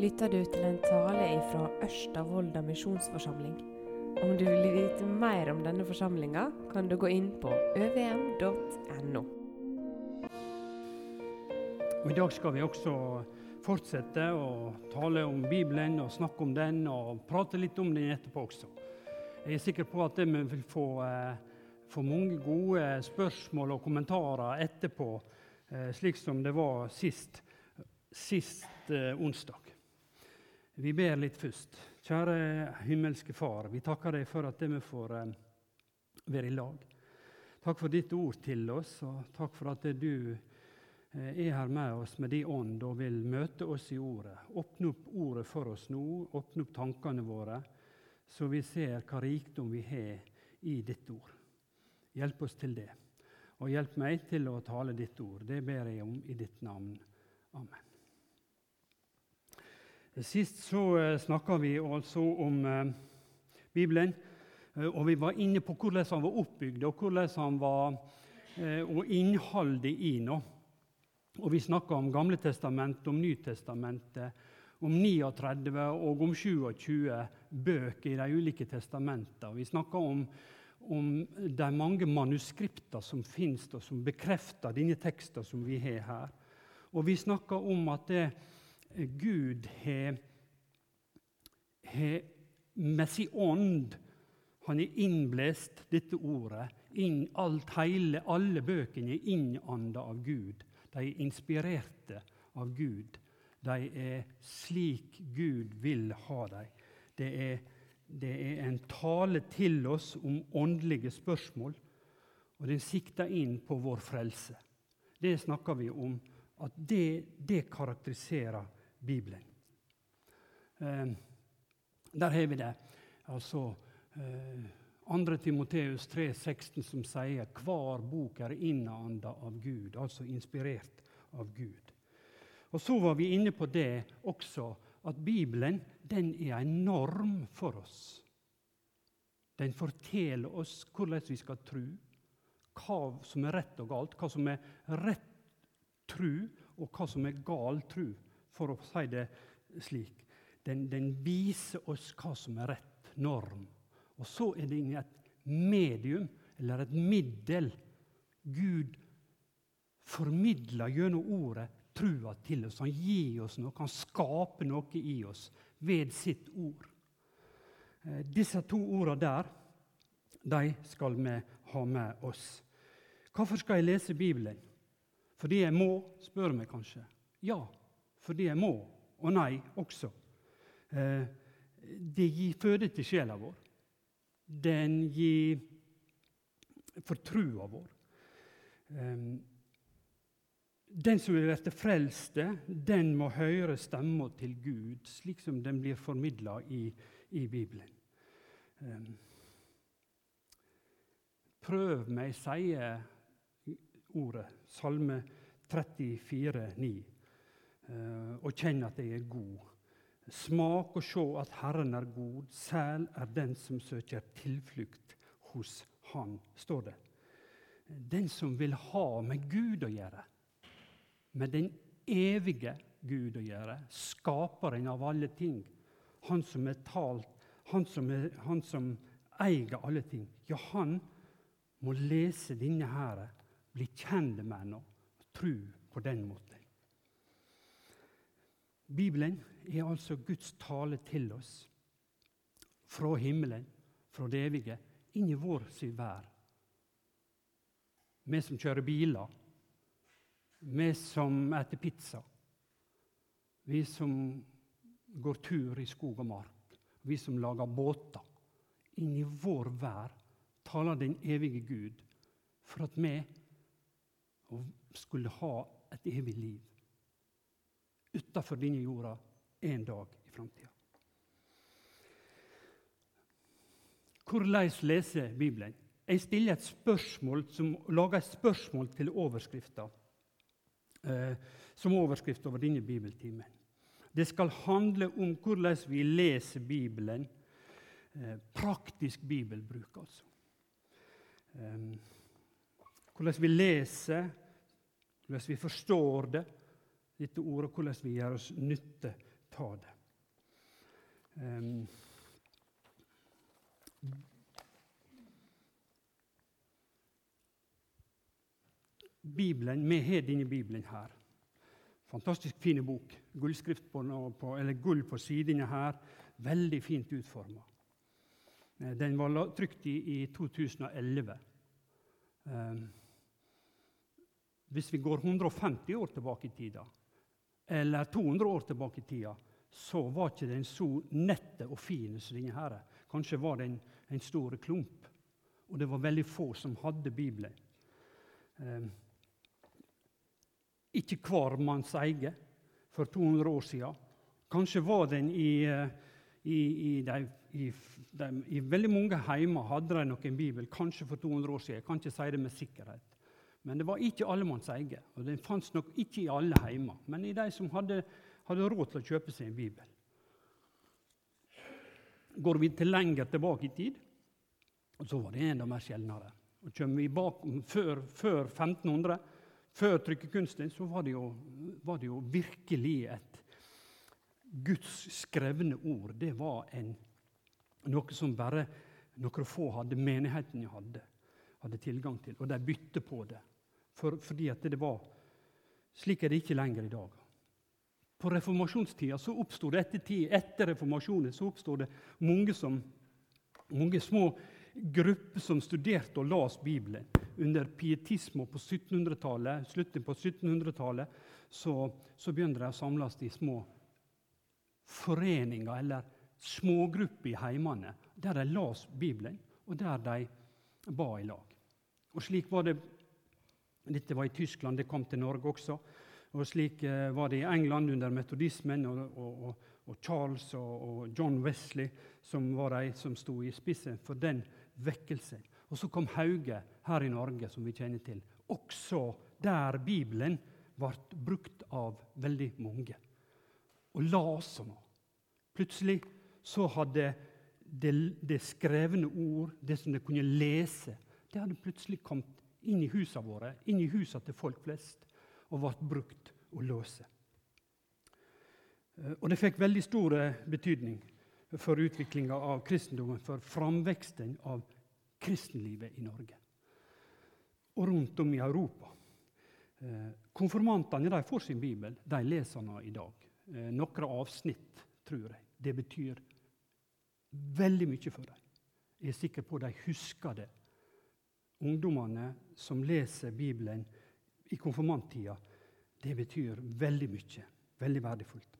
lytter du til en tale fra Ørsta misjonsforsamling. Om du vil vite mer om denne forsamlinga, kan du gå inn på øvm.no. I dag skal vi også fortsette å tale om Bibelen og snakke om den og prate litt om den etterpå også. Jeg er sikker på at vi vil få, eh, få mange gode spørsmål og kommentarer etterpå, eh, slik som det var sist, sist eh, onsdag. Vi ber litt først. Kjære himmelske Far, vi takker deg for at vi får eh, være i lag. Takk for ditt ord til oss, og takk for at du eh, er her med oss med din ånd og vil møte oss i ordet. Åpne opp ordet for oss nå, åpne opp tankene våre, så vi ser hva rikdom vi har i ditt ord. Hjelp oss til det. Og hjelp meg til å tale ditt ord. Det ber jeg om i ditt navn. Amen. Sist så eh, snakka vi altså om eh, Bibelen. Eh, og vi var inne på hvordan han var oppbygd, og hvordan han var, og innholdet i nå. Og vi snakka om Gamle testamentet, om Nytestamentet, om 39 og om 27 bøker i de ulike testamentene. Vi snakka om, om de mange manuskriptene som finnes, og som bekrefter denne teksten som vi har her. Og vi snakka om at det, Gud har, med sin ånd han har innblåst dette ordet. Inn, alt, hele, alle bøkene er innanda av Gud. De er inspirerte av Gud. De er slik Gud vil ha dem. Det er, det er en tale til oss om åndelige spørsmål, og den sikter inn på vår frelse. Det snakker vi om, at det, det karakteriserer Bibelen. Eh, der har vi det. Altså eh, 2. Timoteus 3,16 som sier hver bok er innanda av Gud, altså inspirert av Gud. Og Så var vi inne på det også, at Bibelen den er en norm for oss. Den forteller oss hvordan vi skal tro, hva som er rett og galt, hva som er rett tro, og hva som er gal tro for å si det slik. Den, den, viser oss hva som er rett norm. Og så er det et medium, eller et middel. Gud formidler gjennom ordet trua til oss. Han gir oss noe, han skaper noe i oss ved sitt ord. Eh, disse to ordene der, de skal vi ha med oss. Hvorfor skal jeg lese Bibelen? Fordi jeg må, spør meg kanskje. Ja, fordi jeg må. Og nei også. Eh, det gir føde til sjela vår. Den gir for trua vår. Eh, den som vil bli frelst, den må høre stemma til Gud, slik som den blir formidla i, i, Bibelen. Eh, prøv meg, sier ordet, Salme 34, 34,9. Eh, og kjenne at jeg er god. Smak og se at Herren er god. sel er den som søker tilflukt hos Han, står det. Den som vil ha med Gud å gjøre, med den evige Gud å gjøre, skaperen av alle ting, han som er talt, han som, er, han som eier alle ting. Ja, han må lese denne her, bli kjent med henne og tro på den måten. Bibelen er altså Guds tale til oss. Fra himmelen, fra det evige, inn i vår sin vær. Vi som kjører biler, vi som eter pizza, vi som går tur i skog og mark, vi som lager båter. Inn i vår vær taler den evige Gud for at vi skulle ha et evig liv utafor denne jorda en dag i framtida. Hvordan lese Bibelen? Jeg stiller et spørsmål som, lager et spørsmål til overskrifta. Eh, som overskrift over denne bibeltimen. Det skal handle om hvordan vi leser Bibelen. Eh, praktisk bibelbruk, altså. Eh, hvordan vi leser, hvordan vi forstår det dette ordet, hvordan vi gjør oss nytte ta det. Um, Bibelen, Vi har denne Bibelen her. Fantastisk fin bok. Gullskrift på, på, eller gull på sidene her. Veldig fint utforma. Eh, den var trykt i, i 2011. Um, hvis vi går 150 år tilbake i tida, eller 200 år tilbake i tida, så var ikke den så nette og fin som denne. her. Kanskje var det en, en stor klump. Og det var veldig få som hadde Bibelen. Eh, ikke hver manns eie for 200 år siden. Kanskje var den i, eh, i, i, de, de, i veldig mange heimer hadde de noen bibel, kanskje for 200 år siden. Jeg kan ikke si det med sikkerhet. Men det var ikke allemanns eie. Og den fantes nok ikke i alle heimer, men i de som hadde, hadde råd til å kjøpe seg en bibel. Går vi til lenger tilbake i tid, så var det enda mer sjeldnere. Og kommer vi bak, før, før 1500 før trykkekunsten så var det, jo, var det jo virkelig et Guds skrevne ord. Det var en, noe som bare noen få hadde, menigheten hadde, hadde tilgang til. Og de bytte på det. For, fordi at det var Slik er det ikke lenger i dag. På reformasjonstida så oppstod det etter, etter reformasjonen så oppstod det mange, som, mange små grupper som studerte og las Bibelen under pietisme på 1700-tallet, slutten på 1700-tallet, så, så begynte de å samles i små foreninger eller smågrupper i heimene, der de las Bibelen, og der de ba i lag. Og slik var det Dette var i Tyskland, det kom til Norge også. Og slik eh, var det i England under metodismen og, og, og, Charles og, John Wesley, som var de som sto i spissen for den vekkelsen. Og så kom Hauge her i Norge, som vi kjenner til. Også der Bibelen ble brukt av veldig mange. Og la oss sånn. Plutselig så hadde det, det, skrevne ord, det som de kunne lese, det hadde plutselig kommet inn i husene våre, inn i husene til folk flest, og ble brukt å låse. Eh, og det fikk veldig stor betydning for utviklinga av kristendommen, for framveksten av kristenlivet i Norge og rundt om i Europa. Eh, konfirmantene de får sin bibel. De leser den i dag. Eh, noen avsnitt, tror jeg. Det betyr veldig mye for dem. Jeg er sikker på at de husker det. Ungdommene som leser Bibelen i konfirmanttida, det betyr veldig mye. Veldig verdifullt.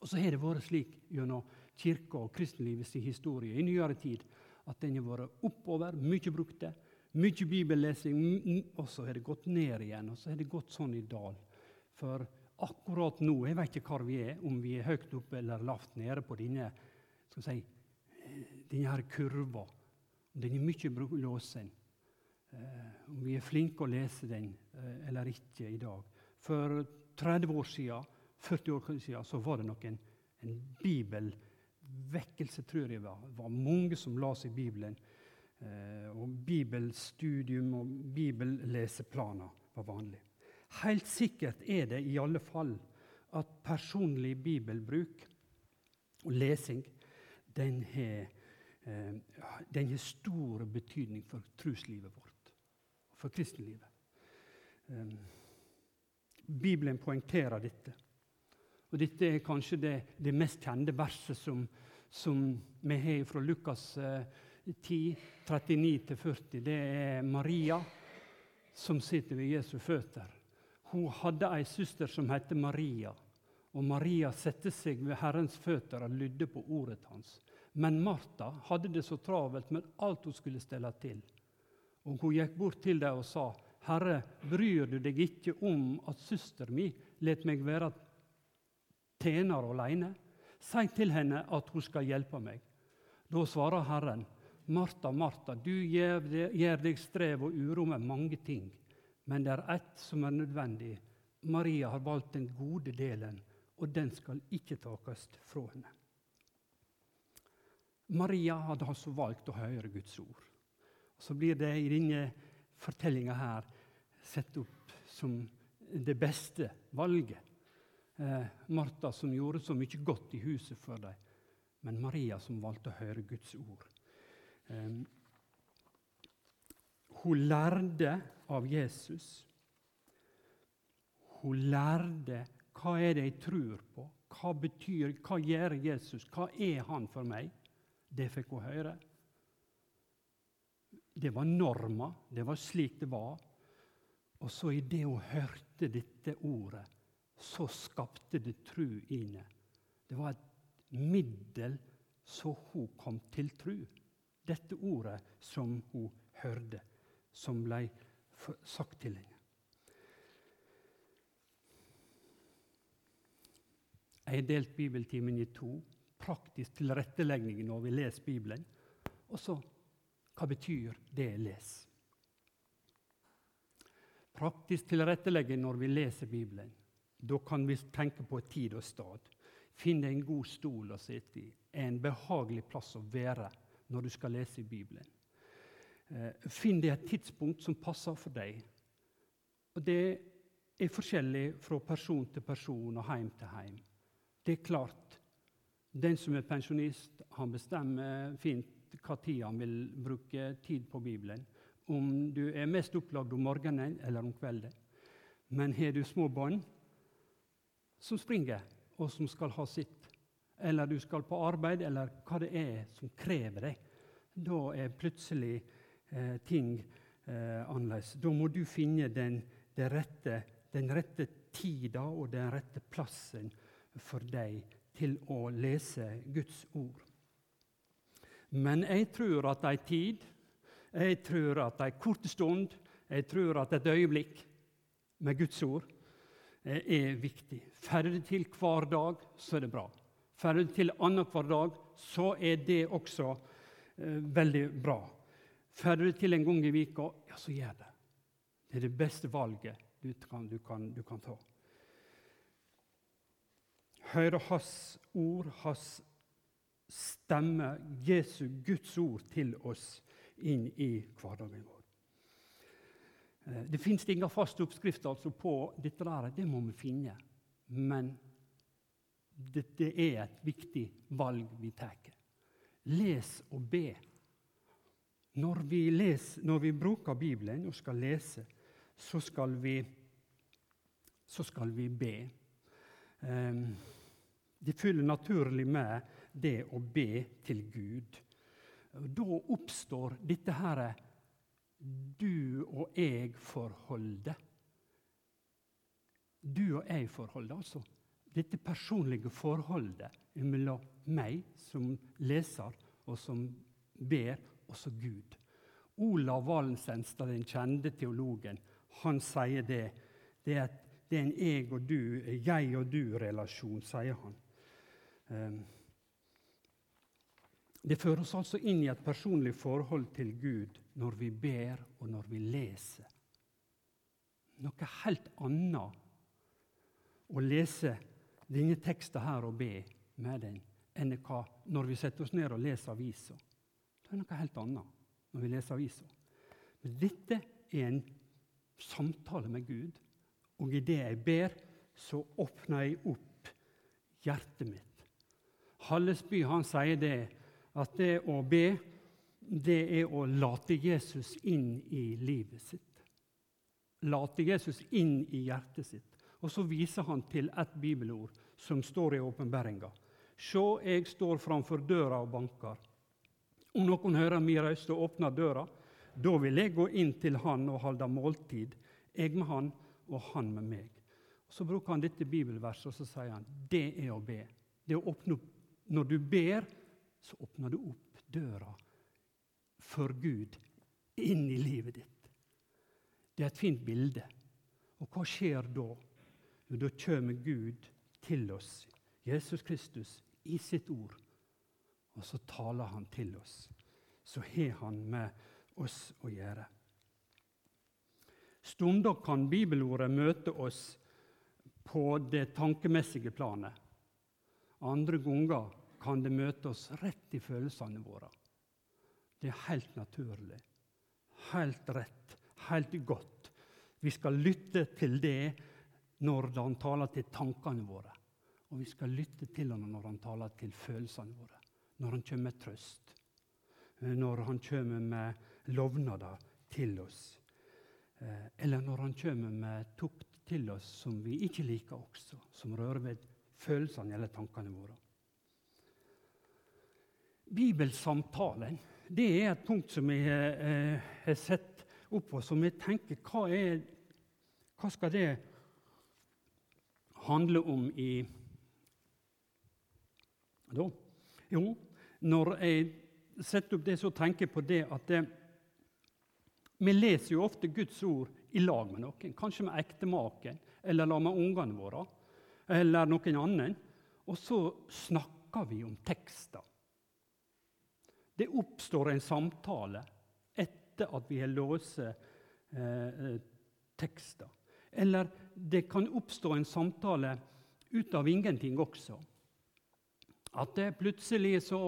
Og så har det vært slik gjennom kirka og kristenlivets historie i nyere tid at den har vært oppover, mye brukte, mye bibellesing, og så har det gått ned igjen. Og så har det gått sånn i dal. For akkurat nå, jeg vet ikke hvor vi er, om vi er høyt oppe eller lavt nede på denne, skal si, denne her kurva. Den er mye låsen. Eh, om vi er flinke å lese den eh, eller ikke i dag. For 30 år siden, 40 år siden så var det nok en, en bibelvekkelse, tror jeg var. Det var mange som la seg Bibelen. Eh, og bibelstudium og bibelleseplaner var vanlig. Helt sikkert er det i alle fall at personlig bibelbruk og lesing den har, eh, den har stor betydning for troslivet vårt, for kristenlivet. Eh, Bibelen poengterer dette. Og Dette er kanskje det, det mest kjente verset som, som vi har fra Lukas eh, 10, 39-40. Det er Maria som sitter ved Jesu føtter. Hun hadde ei søster som het Maria. Og Maria sette seg ved Herrens føtter og lydde på ordet hans. Men Martha hadde det så travelt med alt hun skulle stelle til. Og Hun gikk bort til dem og sa, 'Herre, bryr du deg ikke om at søster mi let meg være tjener alene. Si til henne at hun skal hjelpe meg. Da svarer Herren, Martha, Martha, du gjør, deg strev og uro med mange ting, men det er ett som er nødvendig. Maria har valgt den gode delen, og den skal ikke takes fra henne. Maria hadde altså valgt å høre Guds ord. Og så blir det i denne fortellinga her sett opp som det beste valget. eh, Martha som gjorde så mye godt i huset for dem, men Maria som valgte å høre Guds ord. Eh, hun lærte av Jesus. Hun lærte hva er det jeg tror på, hva betyr, hva gjør Jesus, hva er han for meg? Det fikk hun høre. Det var norma, det var slik det var. Og så i det hun hørte dette ordet, så skapte det tru i henne. Det var et middel så hun kom til tru. Dette ordet som hun hørte, som ble sagt til henne. Jeg har delt bibeltimen i to. Praktisk tilrettelegging når vi leser Bibelen. Og så hva betyr det jeg leser? Praktisk tilrettelegging når vi leser Bibelen. Da kan vi tenke på tid og sted. Finn en god stol å sitte i, en behagelig plass å være når du skal lese Bibelen. Eh, finn deg et tidspunkt som passer for deg. Og Det er forskjellig fra person til person og heim til heim. Det er klart, den som er pensjonist, han bestemmer fint hva tid han vil bruke tid på Bibelen. Om du er mest opplagd om morgenen eller om kvelden. Men har du små barn som springer, og som skal ha sitt, eller du skal på arbeid, eller hva det er som krever deg, da er plutselig eh, ting eh, annerledes. Da må du finne den, den, rette, den rette tida og den rette plassen for deg til å lese Guds ord. Men jeg tror at ei tid, jeg tror at ei kort stund, jeg tror at et øyeblikk med Guds ord eh, er viktig. Får det til hver dag, så er det bra. Får det til annenhver dag, så er det også eh, veldig bra. Får det til en gang i vika, ja, så gjør det. Det er det beste valget du kan, du kan, du kan ta. Høre Hans ord, Hans stemme, Jesu Guds ord, til oss inn i hverdagen vår. Eh, det fins ingen fast oppskrift altså på dette. der, Det må vi finne. Men dette er et viktig valg vi tar. Les og be. Når vi, leser, når vi bruker Bibelen og skal lese, så skal vi, så skal vi be. Um, det følger naturlig med det å be til Gud. Da oppstår dette her du og jeg-forholdet. Du og jeg-forholdet, altså. Dette personlige forholdet mellom meg som leser og som ber, og så Gud. Olav Valensenstad, den kjente teologen, han sier det. Det er, det er en jeg og du, jeg og du-relasjon, sier han. Um, det fører oss altså inn i et personlig forhold til Gud når vi ber og når vi leser. Noe helt annet å lese denne teksten her og be med den enn hva når vi setter oss ned og leser avisa. Det er noe helt annet når vi leser avisa. Dette er en samtale med Gud, og i det jeg ber, så åpner jeg opp hjertet mitt. Hallesby han sier det at det å be, det er å late Jesus inn i livet sitt. Late Jesus inn i hjertet sitt. Og så viser han til et bibelord som står i åpenbaringa. Sjå, jeg står framfor døra og banker. Om noen hører mi røyst og åpner døra, da vil jeg gå inn til han og holde måltid, jeg med han og han med meg. Så bruker han dette bibelverset og så sier han, det er å be. Det er å åpne opp. Når du ber, så åpner du opp døra for Gud inn i livet ditt. Det er et fint bilde. Og hva skjer da? Jo, da kommer Gud til oss, Jesus Kristus, i sitt ord. Og så taler han til oss. Så har han med oss å gjøre. Stunder kan bibelordet møte oss på det tankemessige planet. Andre ganger kan det møte oss rett i følelsene våre. Det er helt naturlig, helt rett, helt godt. Vi skal lytte til det når han taler til tankene våre. Og vi skal lytte til ham når han taler til følelsene våre. Når han kommer med trøst. Når han kommer med lovnader til oss. Eh, eller når han kommer med tukt til oss som vi ikke liker også, som rører ved følelsene eller tankene våre. Bibelsamtalen det er et punkt som jeg eh, har sett opp på, som jeg tenker hva, er, hva skal det handle om i da? Jo, når jeg setter opp det, så tenker jeg på det at det, vi leser jo ofte Guds ord i lag med noen, kanskje med ektemaken eller la med ungene våre eller noen annen. Og så snakker vi om tekster. Det oppstår en samtale etter at vi har låst eh, tekster. Eller det kan oppstå en samtale ut av ingenting også. At det plutselig så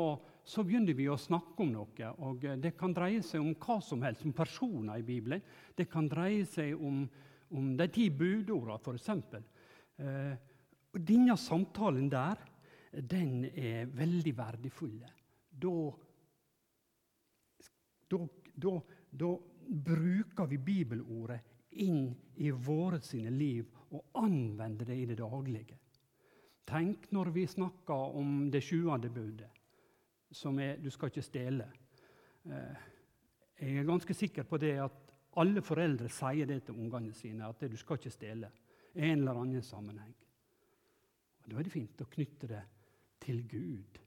så begynner vi å snakke om noe. og Det kan dreie seg om hva som helst, om personer i Bibelen. Det kan dreie seg om, om de ti budordene, f.eks. Eh, denne samtalen der den er veldig verdifull. Da, da, da, da bruker vi bibelordet inn i våre sine liv og anvender det i det daglige. Tenk når vi snakker om det sjuende budet som er 'du skal ikke stjele'. Eh, jeg er ganske sikker på det at alle foreldre sier det til ungene sine, at 'du skal ikke stjele'. I en eller annen sammenheng. Og Da er det fint å knytte det til Gud.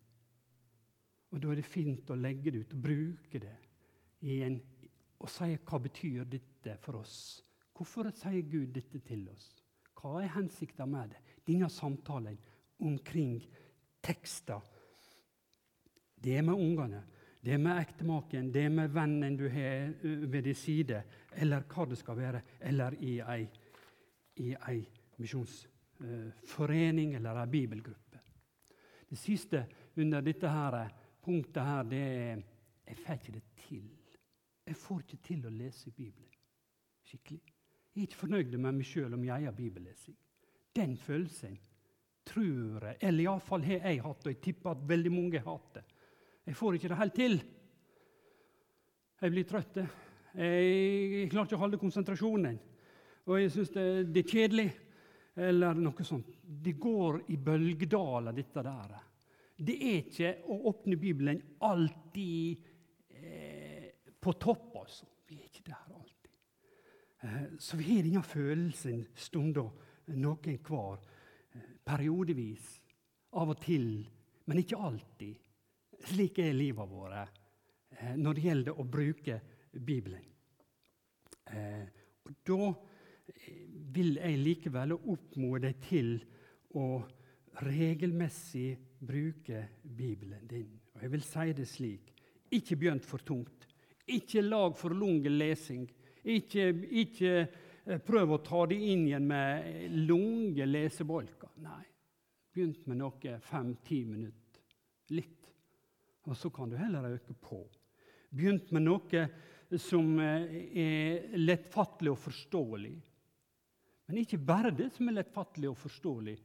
Og Da er det fint å legge det ut og bruke det en, og sier hva betyr dette for oss. Hvorfor sier Gud dette til oss? Hva er hensikten med det? Denne samtalen omkring tekster det er med ungene, det er med ektemaken, det er med vennen du har ved din side, eller hva det skal være, eller i ei, i ei misjonsforening eller ei bibelgruppe. Det siste under dette her, punktet her, det er jeg får ikke det til. Jeg får ikke til å lese Bibelen skikkelig. Jeg er ikke fornøyd med meg sjøl om jeg har bibellesing. Den følelsen tror jeg, eller iallfall har jeg hatt, og jeg tipper at veldig mange har hatt det. Jeg får ikke det helt til. Jeg blir trøtt. Jeg klarer ikke å holde konsentrasjonen. Og jeg syns det, det, er kjedelig. Eller noe sånt. Det går i bølgedaler, dette der. Det er ikke å åpne Bibelen alltid på topp, altså. Vi er ikke der alltid. Eh, så vi har denne følelsen stunder, noen hver. Eh, periodevis. Av og til, men ikke alltid. Slik er livet vårt eh, når det gjelder å bruke Bibelen. Og Da vil jeg likevel oppmode deg til å regelmessig bruke Bibelen din. Og Jeg vil si det slik ikke begynn for tungt. Ikke lag for lang lesing. Ikke, ikke prøv å ta det inn igjen med lange lesebolker. Nei, Begynt med noe fem-ti minutter. Litt og så kan du heller øke på. Begynt med noe som eh, er lettfattelig og forståelig. Men ikke bare det som er lettfattelig og forståelig,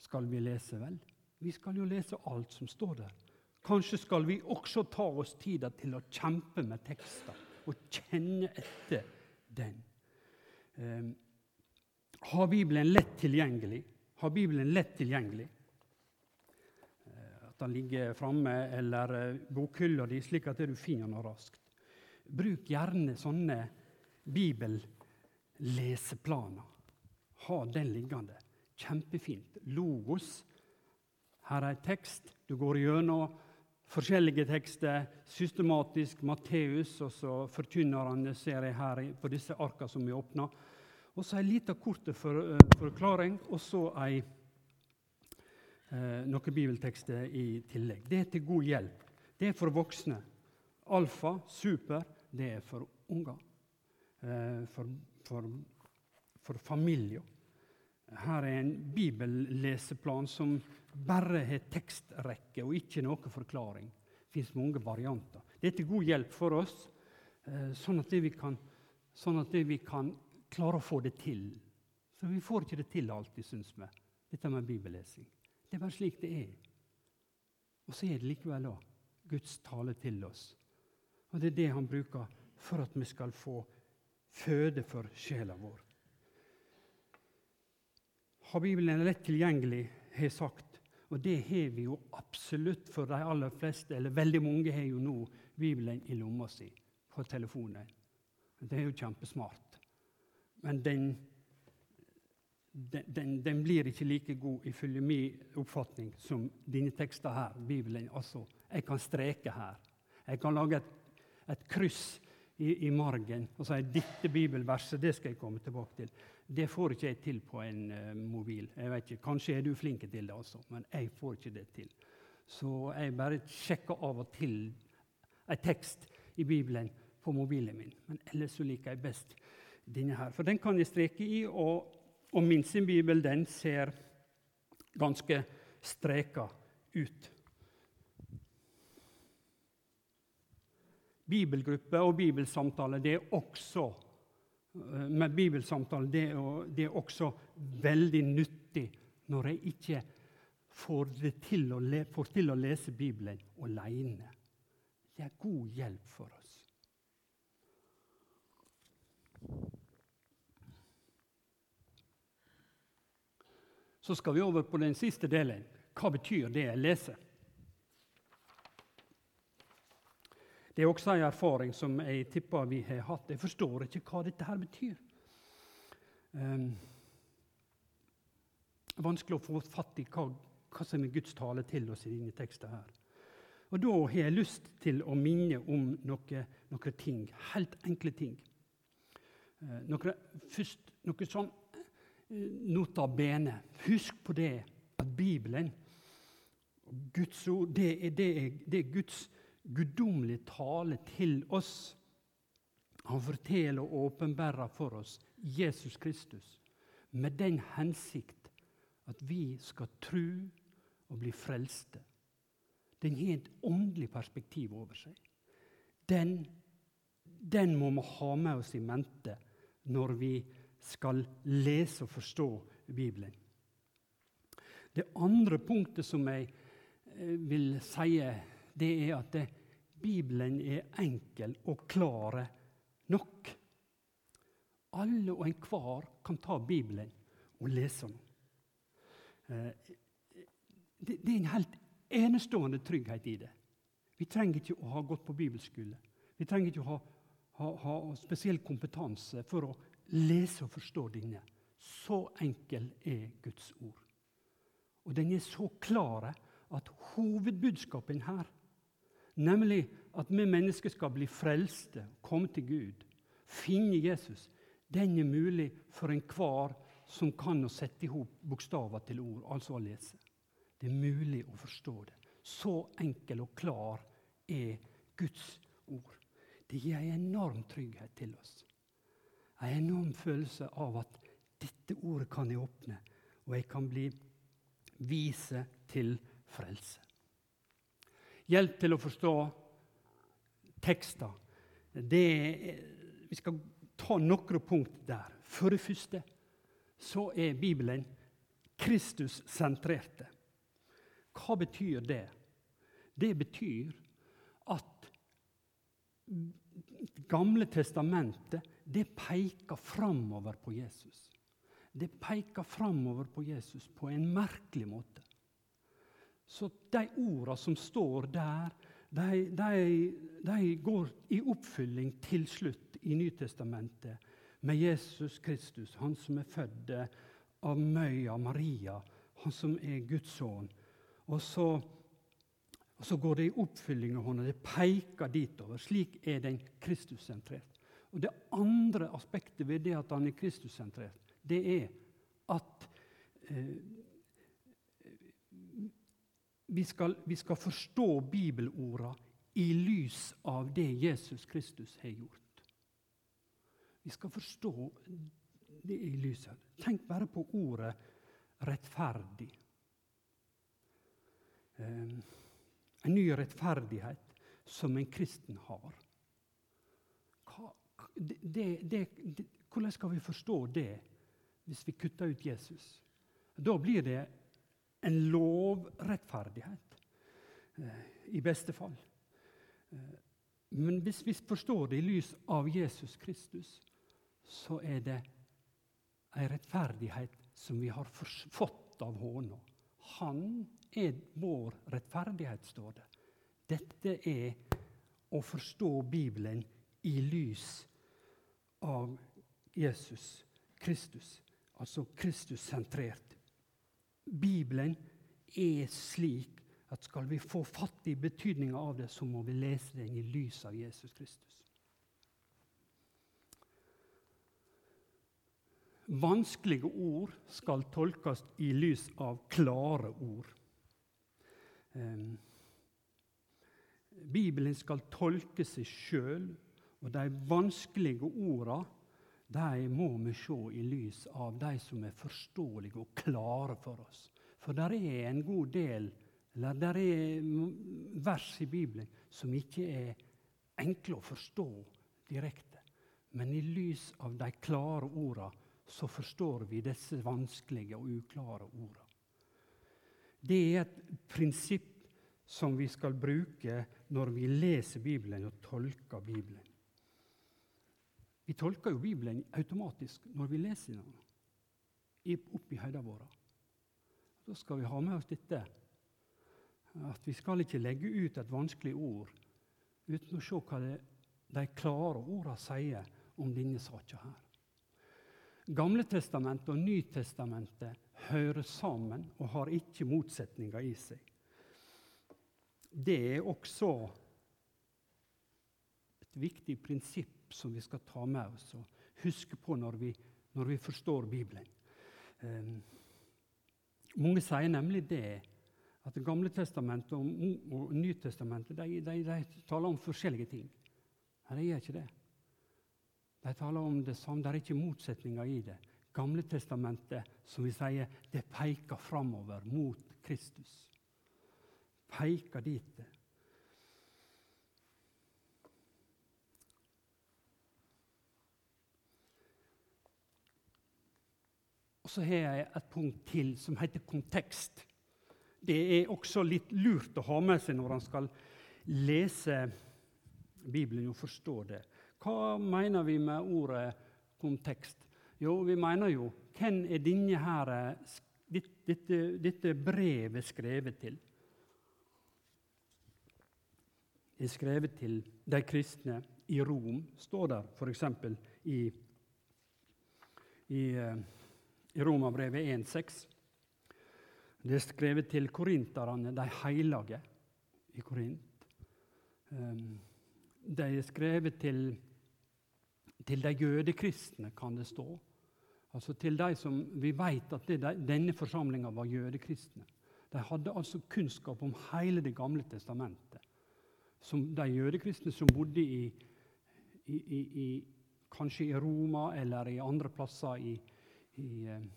skal vi lese, vel? Vi skal jo lese alt som står der. Kanskje skal vi også ta oss tida til å kjempe med tekster og kjenne etter den. Um, har Bibelen lett tilgjengelig. Har Bibelen lett tilgjengelig At den ligger framme, eller eh, bokhylla di, slik at du finner den raskt. Bruk gjerne sånne bibelleseplaner. Ha den liggende. Kjempefint. Logos. Her er tekst. Du går gjennom forskjellige tekster systematisk. Matteus og så forkynnerne ser jeg her på disse arka som vi åpna. Og så ei lita kort for, uh, forklaring, og så ei eh, noen bibeltekster i tillegg. Det er til god hjelp. Det er for voksne. Alfa, super, det er for unger. Eh, for, for, for familier. Her er en bibelleseplan som bare har tekstrekke og ikke noe forklaring. Det fins mange varianter. Det er til god hjelp for oss, eh, sånn at, vi kan, sånn at vi kan klare å få det til Så vi får ikke det til alltid, syns vi, dette med bibellesing. Det er bare slik det er. Og så er det likevel da Guds tale til oss. Og det er det han bruker for at vi skal få føde for sjela vår. Har Bibelen lett tilgjengelig, har jeg sagt. Og det har vi jo absolutt for de aller fleste. Eller veldig mange har jo nå Bibelen i lomma si på telefonen. Det er jo kjempesmart. Men den, den, den, blir ikke like god ifølge min oppfatning som denne teksten her. Bibelen. Altså, jeg kan streke her. Jeg kan lage et, et kryss i, i margen og sier dette bibelverset det skal jeg komme tilbake til. Det får ikke jeg til på en uh, mobil. Jeg vet ikke, Kanskje er du flink til det, altså, men jeg får ikke det til. Så jeg bare sjekker av og til en tekst i Bibelen på mobilen min. Men ellers så liker jeg best denne her. For den kan jeg streke i, og, og min sin bibel den ser ganske streka ut. Bibelgruppe og bibelsamtale det er også eh, med bibelsamtale det er, det er også veldig nyttig når jeg ikke får, til å, får til å lese Bibelen alene. Det er god hjelp for oss. Så skal vi over på den siste delen. Hva betyr det jeg leser? Det er også en erfaring som jeg tipper vi har hatt. Jeg forstår ikke hva dette her betyr. Um, vanskelig å få fatt i hva, hva, som er Guds tale til oss i denne teksten. her. Og Da har jeg lyst til å minne om noen noe ting, helt enkle ting. Uh, noe, først noe sånn uh, nota bene. Husk på det at Bibelen, Guds ord, det er, det er, det er Guds ord guddommelig tale til oss. Han forteller og åpenbærer for oss Jesus Kristus med den hensikt at vi skal tro og bli frelste. Den har et åndelig perspektiv over seg. Den, den må vi ha med oss i mente når vi skal lese og forstå Bibelen. Det andre punktet som jeg eh, vil si det er at det, Bibelen er enkel og klare nok. Alle og enhver kan ta Bibelen og lese den. Eh, det er en helt enestående trygghet i det. Vi trenger ikke å ha gått på bibelskole. Vi trenger ikke å ha, ha, ha spesiell kompetanse for å lese og forstå denne. Så enkel er Guds ord. Og den er så klar at hovedbudskapen her Nemlig at vi mennesker skal bli frelste, komme til Gud, finne Jesus. Den er mulig for enhver som kan å sette i hop bokstaver til ord, altså å lese. Det er mulig å forstå det. Så enkel og klar er Guds ord. Det gir en enorm trygghet til oss. En enorm følelse av at dette ordet kan jeg åpne, og jeg kan bli vise til frelse hjelp til å forstå tekster. vi skal ta noen punkt der. For det første så er Bibelen Kristus-sentrerte. Hva betyr det? Det betyr at Gamle testamentet det peker framover på Jesus. Det peker framover på Jesus på en merkelig måte. Så de ordene som står der, de, de, de, går i oppfylling til slutt i Nytestamentet med Jesus Kristus, han som er født av Møya Maria, han som er Guds sønn. Og så, og så går det i oppfylling av hånda. Det peker ditover. Slik er den Kristus-sentrert. Og Det andre aspektet ved det at han er Kristus-sentrert, det er at eh, vi skal, vi skal forstå bibelorda i lys av det Jesus Kristus har gjort. Vi skal forstå det i lyset. Tenk bare på ordet 'rettferdig'. Um, en ny rettferdighet som en kristen har. Hva, det, det, det, hvordan skal vi forstå det hvis vi kutter ut Jesus. Da blir det en lovrettferdighet, eh, i beste fall. Eh, men hvis vi forstår det i lys av Jesus Kristus, så er det en rettferdighet som vi har fått av hånda. Han er vår rettferdighet, står det. Dette er å forstå Bibelen i lys av Jesus Kristus, altså Kristus-sentrert. Bibelen er slik at skal vi få fatt i betydninga av det, så må vi lese den i lys av Jesus Kristus. Vanskelige ord skal tolkes i lys av klare ord. Bibelen skal tolke seg sjøl, og de vanskelige orda de må vi se i lys av de som er forståelige og klare for oss. For det er en god del eller der er vers i Bibelen som ikke er enkle å forstå direkte. Men i lys av de klare orda så forstår vi disse vanskelige og uklare orda. Det er et prinsipp som vi skal bruke når vi leser Bibelen og tolker Bibelen. Vi tolker jo Bibelen automatisk når vi leser den oppi hodene våre. Da skal vi ha med oss dette at vi skal ikke legge ut et vanskelig ord uten å se hva det, de klare ordene sier om denne saka her. Gamle testamentet og Nytestamentet hører sammen og har ikke motsetninger i seg. Det er også et viktig prinsipp som vi skal ta med oss og huske på når vi, når vi forstår Bibelen. Um, mange sier nemlig det at Det gamle testamentet og, og Nytestamentet de, de, de, taler om forskjellige ting. Nei, de gjør ikke det. De taler om det samme. Det er ikke motsetninger i det. Gamle testamentet, som vi sier, det peker framover mot Kristus. Peker dit. Og så har jeg et punkt til som heter kontekst det er også litt lurt å ha med seg når han skal lese Bibelen og forstå det. Hva mener vi med ordet kontekst? Jo, vi mener jo hvem er denne her, dette, dette brevet skrevet til? Det er skrevet til de kristne i Rom, står der f.eks. i, i, eh, i Romabrevet 1,6. Det er skrevet til korinterne, de hellige i Korint. Ehm, de er skrevet til, til de jødekristne, kan det stå. Altså til de som Vi vet at det, denne forsamlinga var jødekristne. De hadde altså kunnskap om hele Det gamle testamentet. Som de jødekristne som bodde i, i, i, kanskje i Roma eller i andre plasser i, i ehm,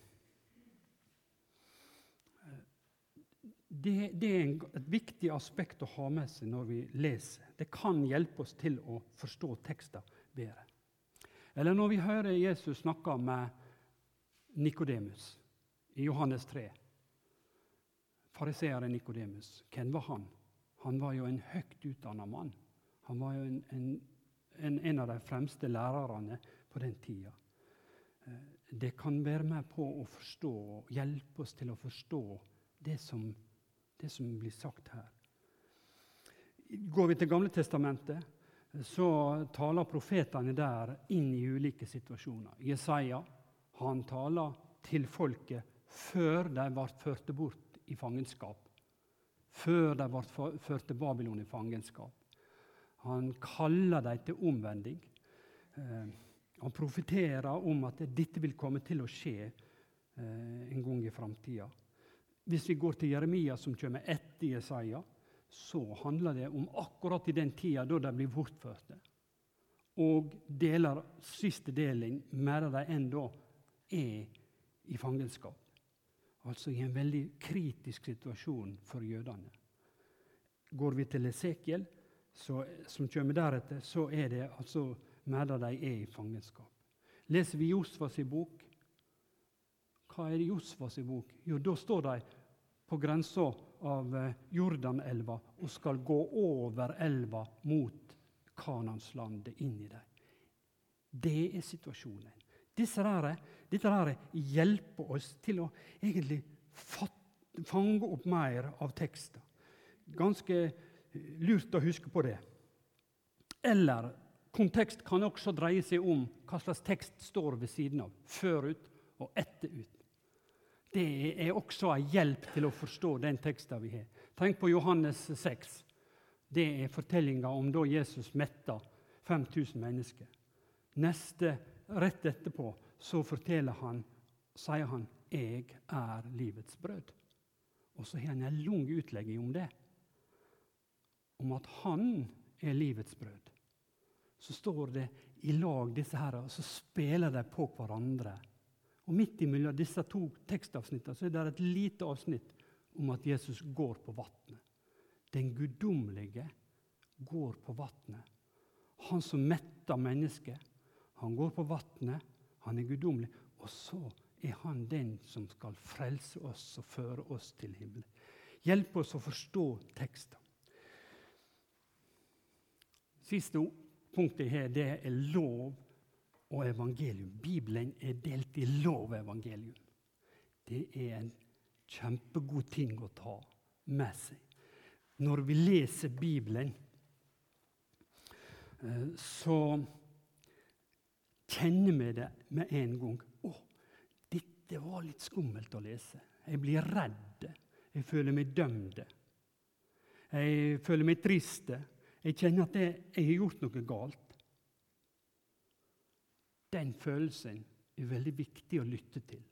det, det, er et viktig aspekt å ha med seg når vi leser. Det kan hjelpe oss til å forstå tekster bedre. Eller når vi hører Jesus snakke med Nikodemus i Johannes 3. Fariseeren Nikodemus, hvem var han? Han var jo en høyt utdanna mann. Han var jo en, en, en, en, av de fremste lærerne på den tida. Eh, det kan være med på å forstå hjelpe oss til å forstå det som det som blir sagt her. Går vi til Gamle Testamentet, så taler profetene der inn i ulike situasjoner. Jesaja han taler til folket før de ble ført bort i fangenskap. Før de ble ført til Babylon i fangenskap. Han kaller dem til omvending. Han profeterer om at dette vil komme til å skje eh, en gang i framtida. Hvis vi går til Jeremia, som kommer etter Jesaja, så handler det om akkurat i den tida da de blir bortførte. Og deler, siste delen medan de ennå er i fangenskap. Altså i en veldig kritisk situasjon for jødene. Går vi til Esekiel, som kommer deretter, så er det altså medan de er i fangenskap. Leser vi Josfas bok, Hva er det Josfas bok? Jo, da står de på grensa av eh, Jordanelva og skal gå over elva mot Kananslandet, inn i dem. Det er situasjonen. Disse der, dette der hjelper oss til å egentlig fange opp mer av teksten. Ganske lurt å huske på det. Eller kontekst kan også dreie seg om hva slags tekst står ved siden av. forut og etterut. Det er også en hjelp til å forstå den teksten vi har. Tenk på Johannes 6. Det er fortellinga om da Jesus metta 5000 mennesker. Neste, Rett etterpå så forteller han, sier han 'Jeg er livets brød'. Og så har han en lang utlegging om det. Om at han er livets brød. Så står det i lag, disse her, og så spiller de på hverandre. Og Midt imellom disse to tekstavsnittene så er det et lite avsnitt om at Jesus går på vannet. Den guddommelige går på vannet. Han som metter mennesket, han går på vannet. Han er guddommelig. Og så er han den som skal frelse oss og føre oss til himmelen. Hjelp oss å forstå teksten. Siste punktet her det er lov og evangelium. Bibelen er delt i lov og evangelium. Det er en kjempegod ting å ta med seg. Når vi leser Bibelen, eh, så kjenner vi det med en gang. Å, dette var litt skummelt å lese. Jeg blir redd. Jeg føler meg dømt. Jeg føler meg trist. Jeg kjenner at jeg, har gjort noe galt. Den følelsen er veldig viktig å lytte til.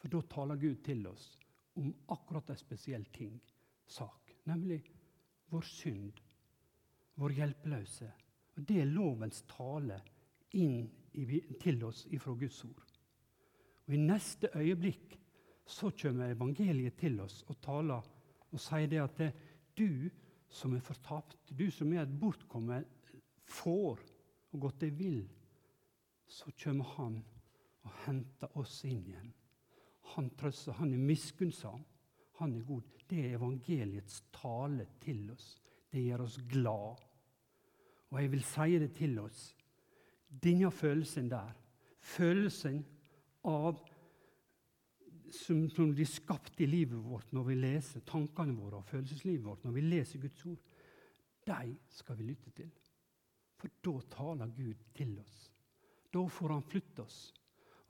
For da taler Gud til oss om akkurat en spesiell ting, sak, nemlig vår synd, vår hjelpeløse. Og Det er lovens tale inn til oss ifra Guds ord. Og I neste øyeblikk så kommer evangeliet til oss og taler og sier det at det, du som er fortapt, du som er et bortkommet får og gått deg vill, så kommer han og henter oss inn igjen. Han trøster, han er miskunnsom, han er god. Det er evangeliets tale til oss. Det gjør oss glad. Og jeg vil si det til oss denne følelsen der, følelsen av som, som blir skapt i livet vårt når vi leser tankene våre og følelseslivet vårt, når vi leser Guds ord, de skal vi lytte til. For da taler Gud til oss. Da får Han flytte oss.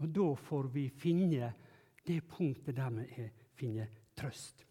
Og da får vi finne det punktet der vi finner trøst.